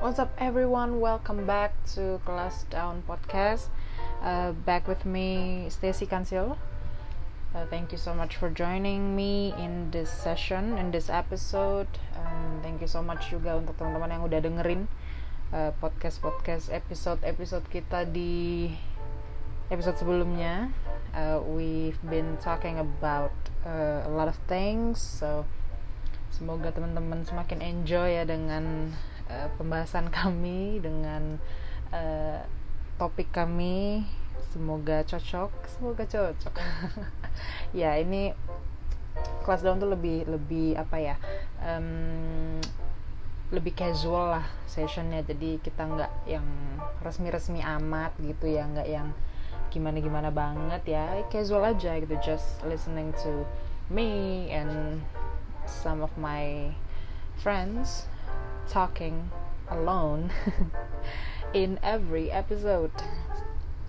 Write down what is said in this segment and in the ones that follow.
What's up, everyone? Welcome back to Class Down Podcast. Uh, back with me, Stacy Kansil. Uh, thank you so much for joining me in this session, in this episode. Um, thank you so much juga untuk teman-teman yang udah dengerin uh, podcast-podcast episode-episode kita di episode sebelumnya. Uh, we've been talking about uh, a lot of things, so semoga teman-teman semakin enjoy ya dengan uh, pembahasan kami dengan uh, topik kami semoga cocok semoga cocok. Ya ini kelas down tuh lebih lebih apa ya um, lebih casual lah sessionnya. Jadi kita nggak yang resmi-resmi amat gitu ya nggak yang gimana-gimana banget ya. Casual aja gitu just listening to me and some of my friends talking alone in every episode.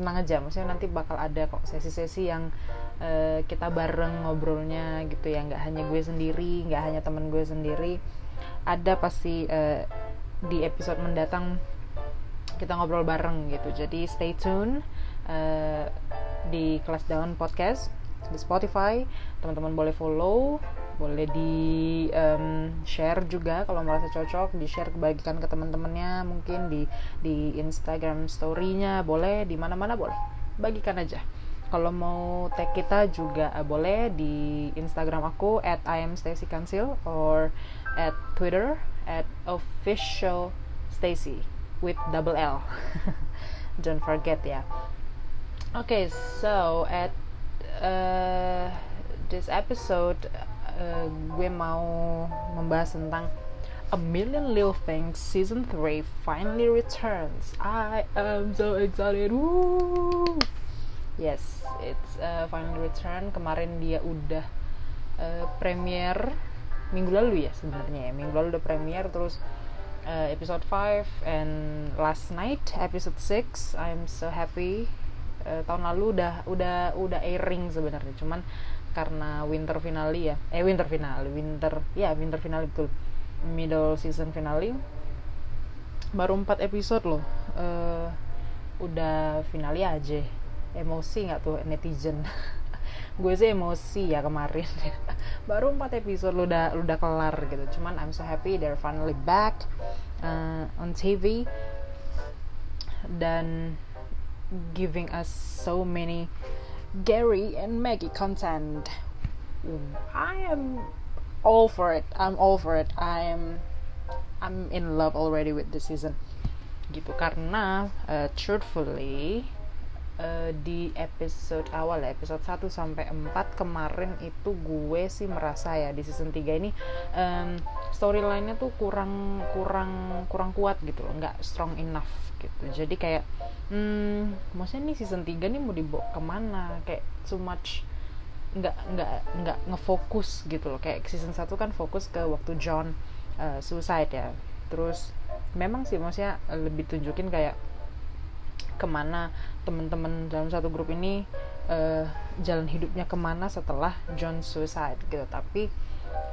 Tenang aja maksudnya nanti bakal ada kok sesi-sesi yang uh, kita bareng ngobrolnya gitu ya. Nggak hanya gue sendiri nggak hanya temen gue sendiri. Ada pasti uh, di episode mendatang kita ngobrol bareng gitu. Jadi stay tune uh, di kelas down podcast di Spotify. Teman-teman boleh follow boleh di um, share juga kalau merasa cocok di share kebagikan ke teman-temannya mungkin di di Instagram story-nya boleh di mana-mana boleh. Bagikan aja. Kalau mau tag kita juga uh, boleh di Instagram aku at I am Stacy Kansil or at Twitter at official Stacy with double L. Don't forget ya. Okay so at uh, this episode uh, gue mau membahas tentang A Million Little Things Season 3 finally returns. I am so excited. Woo! Yes, it's uh, finally return. Kemarin dia udah uh, premiere minggu lalu ya sebenarnya ya. Minggu lalu udah premiere terus uh, episode 5 and last night episode 6. I'm so happy. Uh, tahun lalu udah udah udah airing sebenarnya. Cuman karena winter finale ya. Eh winter finale winter ya winter finale betul. Middle season finale. Baru empat episode loh. Uh, udah finale aja. Emosi nggak tuh netizen? Gue sih emosi ya kemarin. Baru empat episode lu udah lu udah kelar gitu. Cuman I'm so happy they're finally back uh, on TV dan giving us so many Gary and Maggie content. I am all for it. I'm all for it. I am I'm in love already with this season. Gitu karena uh, truthfully uh, di episode awal episode 1 sampai 4 kemarin itu gue sih merasa ya di season 3 ini um, storyline-nya tuh kurang kurang kurang kuat gitu loh, nggak strong enough gitu. Jadi kayak hmm, maksudnya nih season 3 nih mau dibawa ke mana? Kayak too much nggak nggak nggak ngefokus gitu loh. Kayak season 1 kan fokus ke waktu John uh, suicide ya. Terus memang sih maksudnya lebih tunjukin kayak ke mana temen-temen dalam satu grup ini uh, jalan hidupnya ke mana setelah John suicide gitu. Tapi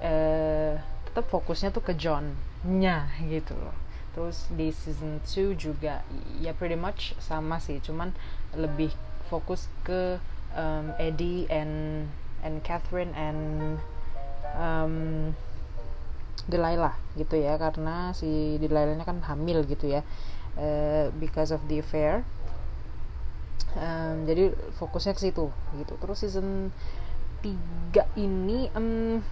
uh, tetap fokusnya tuh ke John-nya gitu loh terus di season 2 juga ya pretty much sama sih. Cuman lebih fokus ke um, Eddie and and Catherine and um, Delilah gitu ya. Karena si Delilahnya kan hamil gitu ya uh, because of the affair. Um, jadi fokusnya ke situ gitu. Terus season 3 ini um,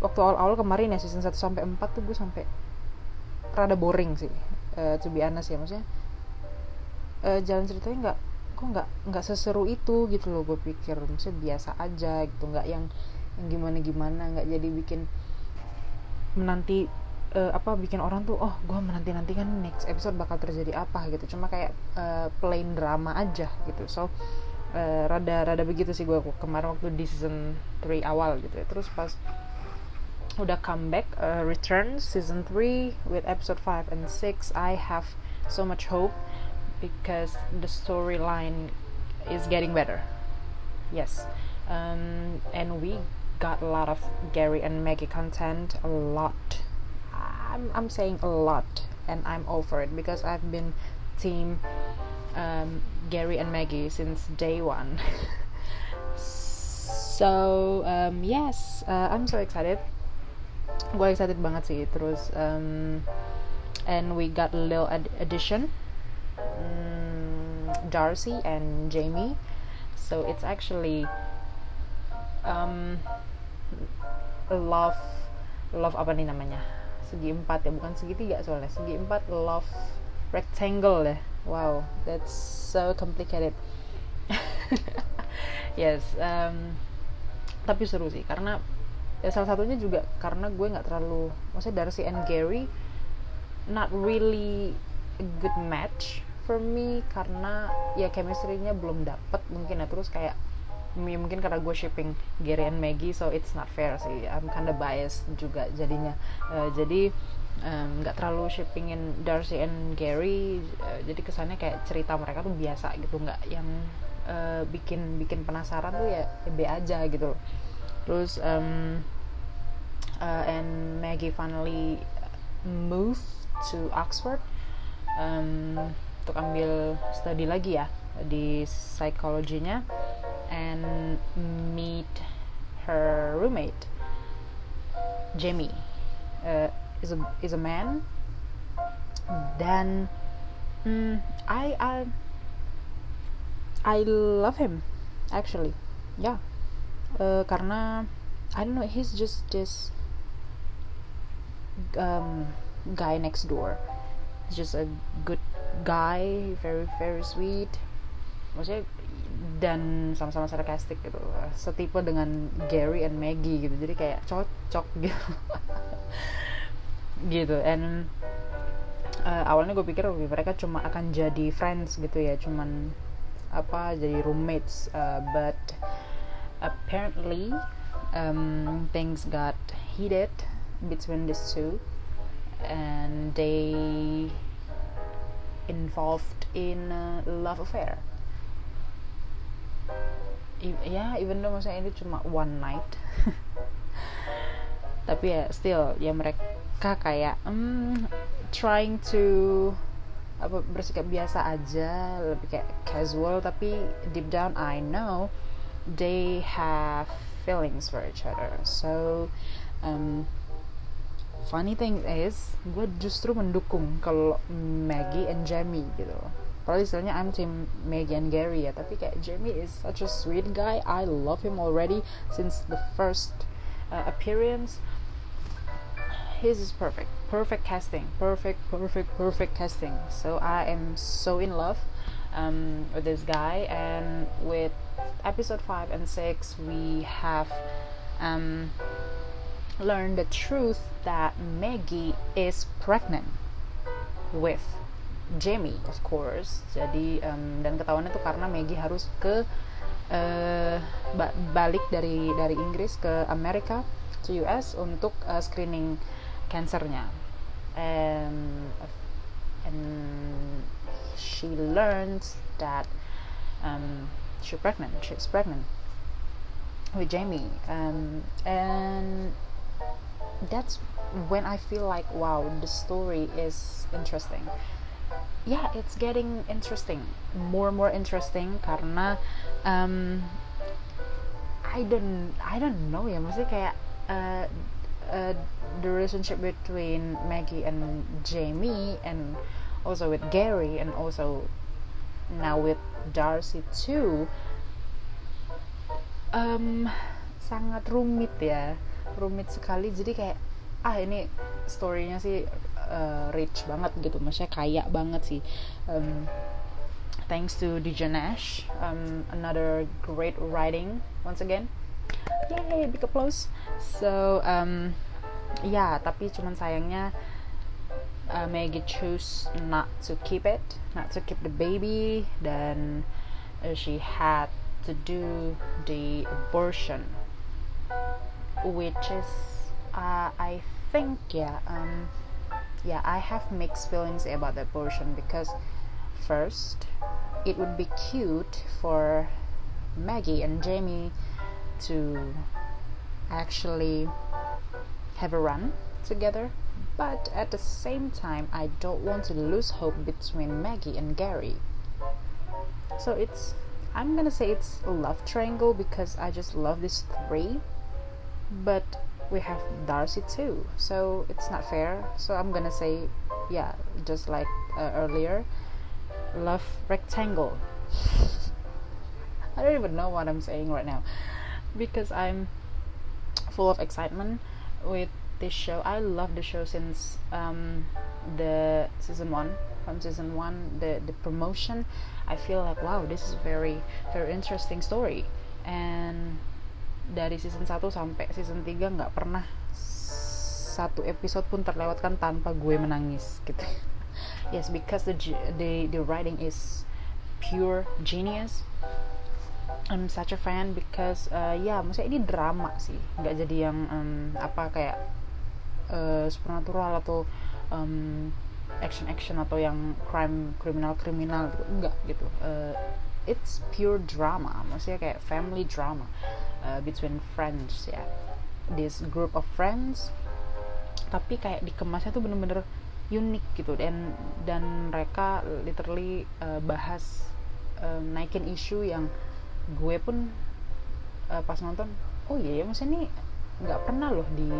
waktu awal-awal kemarin ya season 1 sampai 4 tuh gue sampai rada boring sih uh, to be honest ya maksudnya uh, jalan ceritanya nggak kok nggak nggak seseru itu gitu loh gue pikir. Maksudnya biasa aja gitu nggak yang yang gimana gimana nggak jadi bikin menanti uh, apa bikin orang tuh oh gue menanti nanti kan next episode bakal terjadi apa gitu. Cuma kayak uh, plain drama aja gitu. So uh, rada rada begitu sih gue kemarin waktu di season 3 awal gitu ya. Terus pas udah comeback uh, return season 3 with episode 5 and 6 I have so much hope because the storyline is getting better yes um, and we got a lot of Gary and Maggie content a lot I'm, I'm saying a lot and I'm over it because I've been team um, Gary and Maggie since day one. so um, yes, uh, I'm so excited. Gue excited banget sih. Terus um, and we got a little ad- addition, um, Darcy and Jamie. So it's actually um, love love apa nih namanya segi empat ya bukan segitiga soalnya segi empat love rectangle ya wow that's so complicated yes um, tapi seru sih karena ya salah satunya juga karena gue nggak terlalu maksudnya Darcy and Gary not really a good match for me karena ya chemistry-nya belum dapet mungkin ya. Terus kayak mungkin karena gue shipping Gary and Maggie so it's not fair sih. I'm kinda biased juga jadinya. Uh, jadi nggak um, terlalu shippingin Darcy and Gary uh, jadi kesannya kayak cerita mereka tuh biasa gitu. Nggak yang uh, bikin bikin penasaran tuh ya, ya B aja gitu terus um, uh, and Maggie finally moved to Oxford. Um, untuk ambil study lagi ya di psikologinya and meet her roommate Jamie. Uh, is a is a man. Dan mm, I I I love him actually. Yeah uh, karena I don't know he's just this um, guy next door. He's just a good guy very very sweet. Maksudnya dan sama-sama sarkastik gitu. Setipe dengan Gary and Maggie gitu. Jadi kayak cocok gitu. Gitu and uh, awalnya gue pikir mereka cuma akan jadi friends gitu ya. Cuman apa jadi roommates uh, but apparently um, things got heated between these two and they involved in a love affair. Ya even though maksudnya ini cuma one night. Tapi ya still ya mereka kayak um, trying to apa bersikap biasa aja lebih kayak casual. Tapi deep down I know they have feelings for each other. So um, funny thing is gue justru mendukung kalau Maggie and Jamie gitu. Padahal istilahnya I'm team Maggie and Gary ya Tapi kayak Jamie is such a sweet guy. I love him already Since the first uh, appearance. His is perfect. Perfect casting. Perfect, perfect, perfect casting. So I am so in love um, With this guy And with episode 5 and 6 We have um, Learned the truth That Maggie is pregnant With Jamie of course. Jadi um, dan ketahuannya tuh karena Maggie harus ke uh, ba balik dari dari Inggris ke Amerika to US untuk uh, screening cancernya. And and she learns that um, she's pregnant she's pregnant with Jamie um, and that's when I feel like wow the story is interesting. Yeah it's getting interesting more and more interesting karena um, I don't I don't know ya maksudnya kayak uh, uh, the relationship between Maggie and Jamie and also with Gary and also now with Darcy too um, sangat rumit ya rumit sekali. Jadi kayak ah ini storynya sih uh, rich banget gitu. Maksudnya kaya banget sih. Um, thanks to DJ Nash um, another great writing once again. Yay big applause. So um, ya tapi cuman sayangnya uh, Maggie choose not to keep it not to keep the baby Then uh, she had to do the abortion which is uh, I think yeah um, yeah, I have mixed feelings about the abortion because first, it would be cute for Maggie and Jamie to actually have a run together, but at the same time I don't want to lose hope between Maggie and Gary. So it's I'm gonna say it's a love triangle because I just love these three. But we have Darcy too so it's not fair. So I'm gonna say yeah just like uh, earlier love rectangle. I don't even know what I'm saying right now because I'm full of excitement with this show. I love the show since um, the season one. From season one, the the promotion, I feel like wow, this is very very interesting story. And dari season 1 sampai season 3 nggak pernah satu episode pun terlewatkan tanpa gue menangis gitu. yes, because the the the writing is pure genius I'm such a fan because uh, ya maksudnya ini drama sih nggak jadi yang um, apa kayak uh, supernatural atau um, action action atau yang crime kriminal kriminal gitu. Enggak gitu. Uh, it's pure drama. Maksudnya kayak family drama uh, between friends ya. This group of friends tapi kayak dikemasnya tuh bener-bener unik gitu. Dan dan mereka literally uh, bahas uh, naikin isu yang gue pun uh, pas nonton oh iya ya maksudnya ini nggak pernah loh di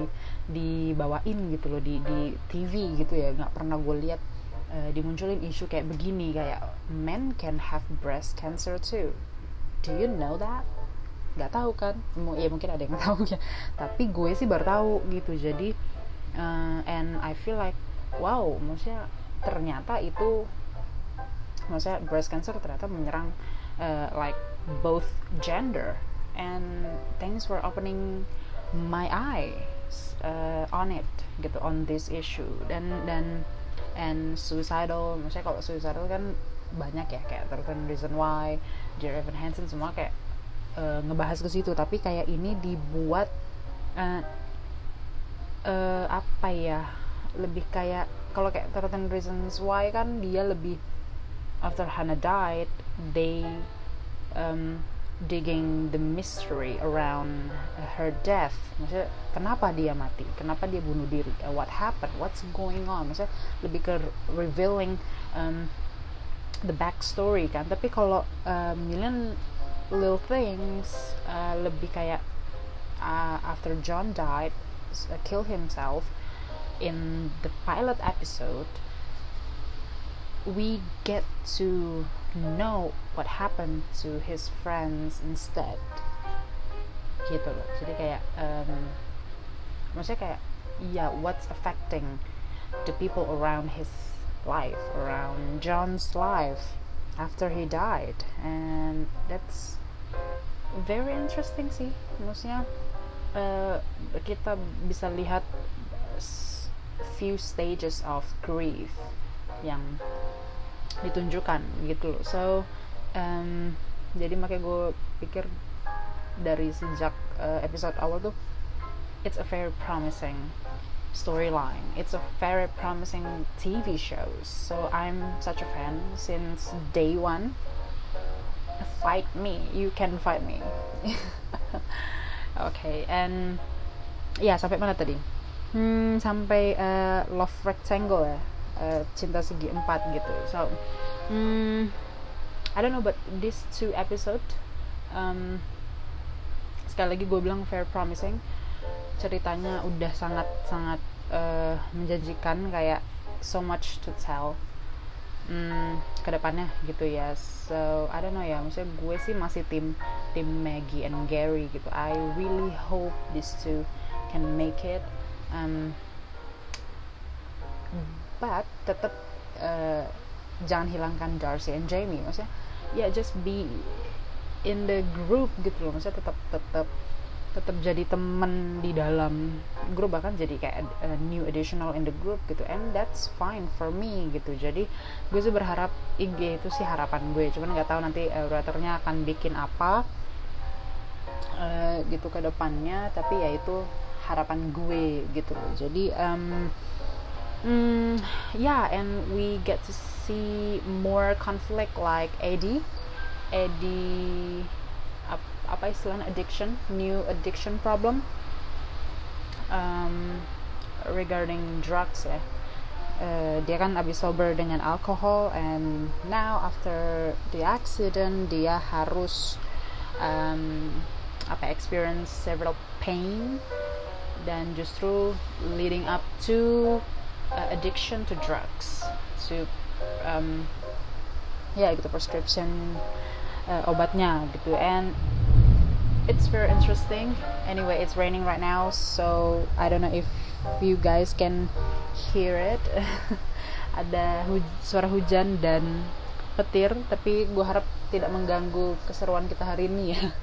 dibawain gitu loh di di TV gitu ya. Nggak pernah gue lihat uh, dimunculin isu kayak begini. Kayak men can have breast cancer too. Do you know that? Nggak tahu kan? Ya mungkin ada yang tahu ya. Tapi gue sih baru tahu gitu. Jadi uh, and I feel like wow maksudnya ternyata itu maksudnya breast cancer ternyata menyerang uh, like both gender and things were opening my eyes uh, on it gitu on this issue. Dan dan and suicidal maksudnya kalau suicidal kan banyak ya kayak 13 Reason Why, Jerry Evan Hansen semua kayak uh, ngebahas ke situ. Tapi kayak ini dibuat uh, uh, apa ya lebih kayak kalau kayak 13 Reasons Why kan dia lebih after Hannah died they um, digging the mystery around her death. Maksudnya kenapa dia mati? Kenapa dia bunuh diri? Uh, what happened? What's going on? Maksudnya lebih ke revealing um, the backstory kan. Tapi kalau uh, million little things uh, lebih kayak uh, after John died uh, kill himself in the pilot episode we get to know what happened to his friends instead. Gitu loh. Jadi kayak um, maksudnya kayak ya yeah, what's affecting the people around his life around John's life after he died? And that's very interesting sih. Maksudnya uh, kita bisa lihat few stages of grief yang ditunjukkan gitu loh. So um, jadi makanya gue pikir dari sejak uh, episode awal tuh it's a very promising storyline. It's a very promising TV show. So I'm such a fan since day one. Fight me. You can fight me. Okay and ya yeah, sampai mana tadi? Hmm, sampai uh, love rectangle ya uh, cinta segi empat gitu. So hmm, I don't know but these two episode um, sekali lagi gue bilang very promising. Ceritanya udah sangat sangat uh, menjanjikan kayak so much to tell hmm, ke depannya gitu ya. So I don't know ya maksudnya gue sih masih tim tim Maggie and Gary gitu. I really hope these two can make it. Um, but tetap uh, jangan hilangkan Darcy and Jamie maksudnya ya yeah, just be in the group gitu loh. Maksudnya tetap tetap tetap jadi temen di dalam grup bahkan jadi kayak a new additional in the group gitu. And that's fine for me gitu. Jadi gue sih berharap IG itu sih harapan gue. Cuman nggak tahu nanti uh, writernya akan bikin apa uh, gitu ke depannya. Tapi ya itu harapan gue gitu jadi um, mm, yeah and we get to see more conflict like Eddie Eddie ap, apa istilahnya addiction new addiction problem um, regarding drugs ya. Uh, dia kan abis sober dengan alkohol and now after the accident dia harus um, apa experience several pain dan justru leading up to uh, addiction to drugs to um, ya gitu prescription uh, obatnya gitu. And it's very interesting. Anyway it's raining right now so I don't know if you guys can hear it. Ada hu suara hujan dan petir tapi gue harap tidak mengganggu keseruan kita hari ini ya.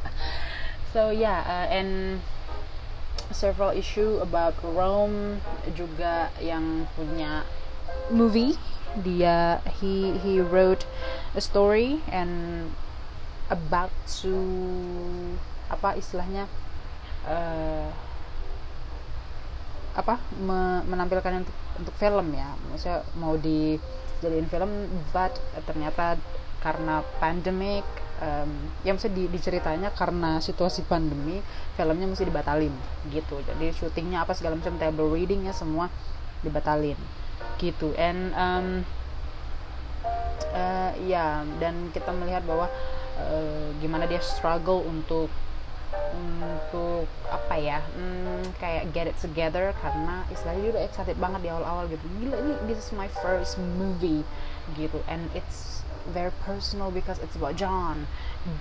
So yeah uh, and several issue about Rome juga yang punya movie. Dia he he wrote a story and about to apa istilahnya uh, apa me, menampilkan untuk untuk film ya. Maksudnya mau dijadiin film but ternyata karena pandemic um, ya maksudnya di, diceritanya karena situasi pandemi filmnya mesti dibatalin gitu. Jadi syutingnya apa segala macam table readingnya semua dibatalin gitu. And um, uh, ya dan kita melihat bahwa uh, gimana dia struggle untuk untuk apa ya hmm, kayak get it together karena istilahnya udah excited banget di awal-awal gitu. Gila ini this is my first movie gitu. And it's very personal because it's about John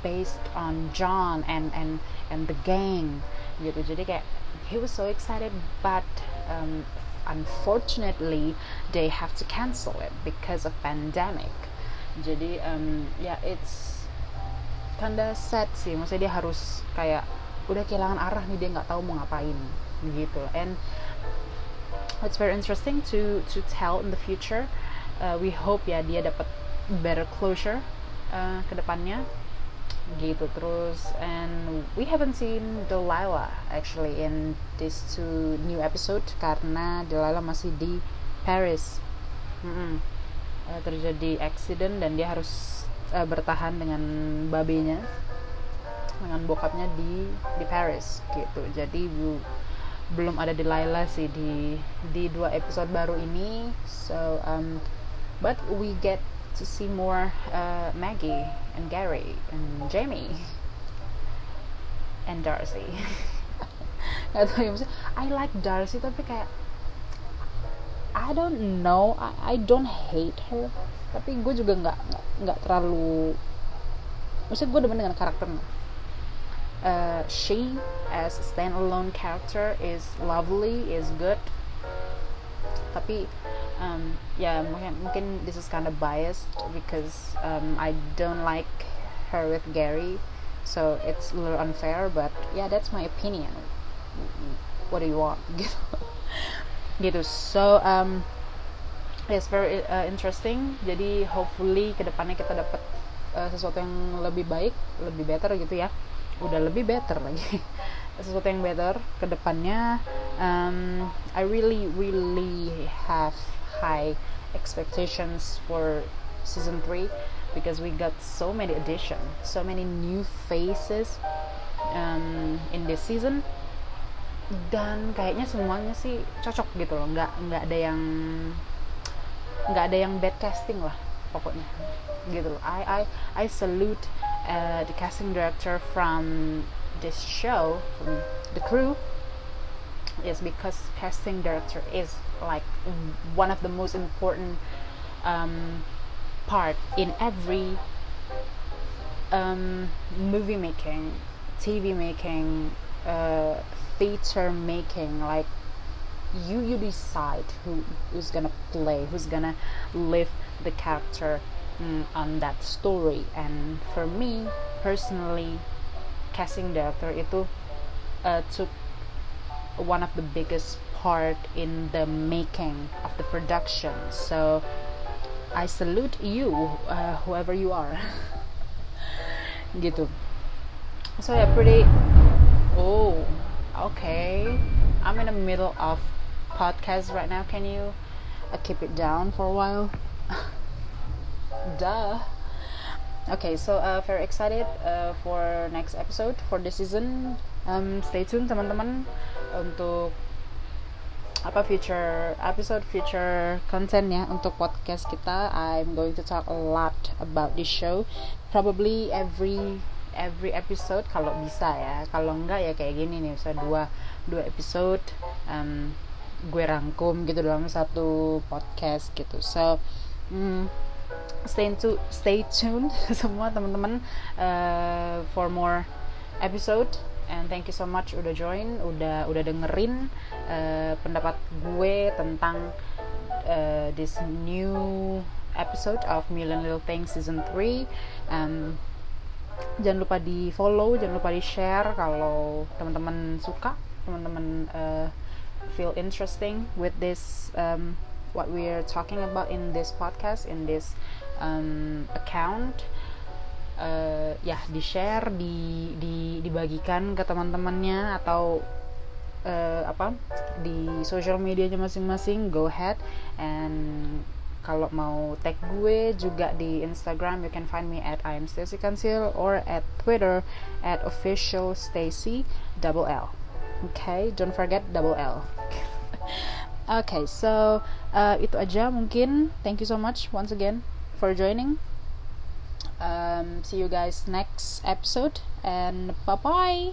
based on John and and and the gang gitu. Jadi kayak he was so excited but um, unfortunately they have to cancel it because of pandemic. Jadi um, ya yeah, it's kinda sad sih. Maksudnya dia harus kayak udah kehilangan arah nih dia nggak tahu mau ngapain gitu. And it's very interesting to to tell in the future. Uh, we hope ya dia dapat better closure uh, ke depannya. Gitu terus and we haven't seen Delilah actually in this two new episode karena Delilah masih di Paris. Mm -mm. Uh, terjadi accident dan dia harus uh, bertahan dengan babenya dengan bokapnya di di Paris gitu. Jadi bu, belum ada Delilah sih di di dua episode baru ini. So um, but we get to see more uh, Maggie and Gary and Jamie and Darcy. Gak tau ya I like Darcy tapi kayak I don't know I, I don't hate her tapi gue juga nggak nggak terlalu maksudnya gue demen dengan karakternya uh, she as standalone character is lovely is good tapi um, yeah mungkin, mungkin this is kind of biased because um, I don't like her with Gary so it's a little unfair but yeah that's my opinion. What do you want? Gitu. So um, it's very uh, interesting. Jadi hopefully ke depannya kita dapat uh, sesuatu yang lebih baik lebih better gitu ya. Udah lebih better lagi. Sesuatu yang better ke depannya. Um, I really really have high expectations for season 3 because we got so many addition so many new faces um, in this season. Dan kayaknya semuanya sih cocok gitu loh. Nggak nggak ada yang nggak ada yang bad casting lah pokoknya. Gitu loh. I I I salute uh, the casting director from this show from the crew is because casting director is like one of the most important um, part in every um, movie making tv making uh, theater making like you you decide who who's gonna play who's gonna live the character mm, on that story. And for me personally casting director itu uh, took one of the biggest part in the making of the production. So I salute you uh, whoever you are. Gitu. So yeah pretty oh okay. I'm in the middle of podcast right now. Can you uh, keep it down for a while? Duh. Okay so uh, very excited uh, for next episode for this season. Um, stay tuned teman-teman untuk apa future episode future content ya untuk podcast kita. I'm going to talk a lot about this show. Probably every every episode kalau bisa ya. Kalau enggak ya kayak gini nih bisa dua dua episode um, gue rangkum gitu dalam satu podcast gitu. So um, stay to stay tuned semua teman-teman uh, for more episode and thank you so much udah join udah udah dengerin uh, pendapat gue tentang uh, this new episode of Million Little Things season 3 um, jangan lupa di follow jangan lupa di share kalau teman-teman suka teman-teman uh, feel interesting with this um, what we are talking about in this podcast in this um, account uh, ya di share di, di dibagikan ke teman-temannya atau uh, apa di social medianya masing-masing go ahead. And kalau mau tag gue juga di Instagram you can find me at I am Stacy Kansil or at Twitter at official Stacy double L. Okay don't forget double L. Okay so uh, itu aja mungkin. Thank you so much once again for joining um, see you guys next episode and bye bye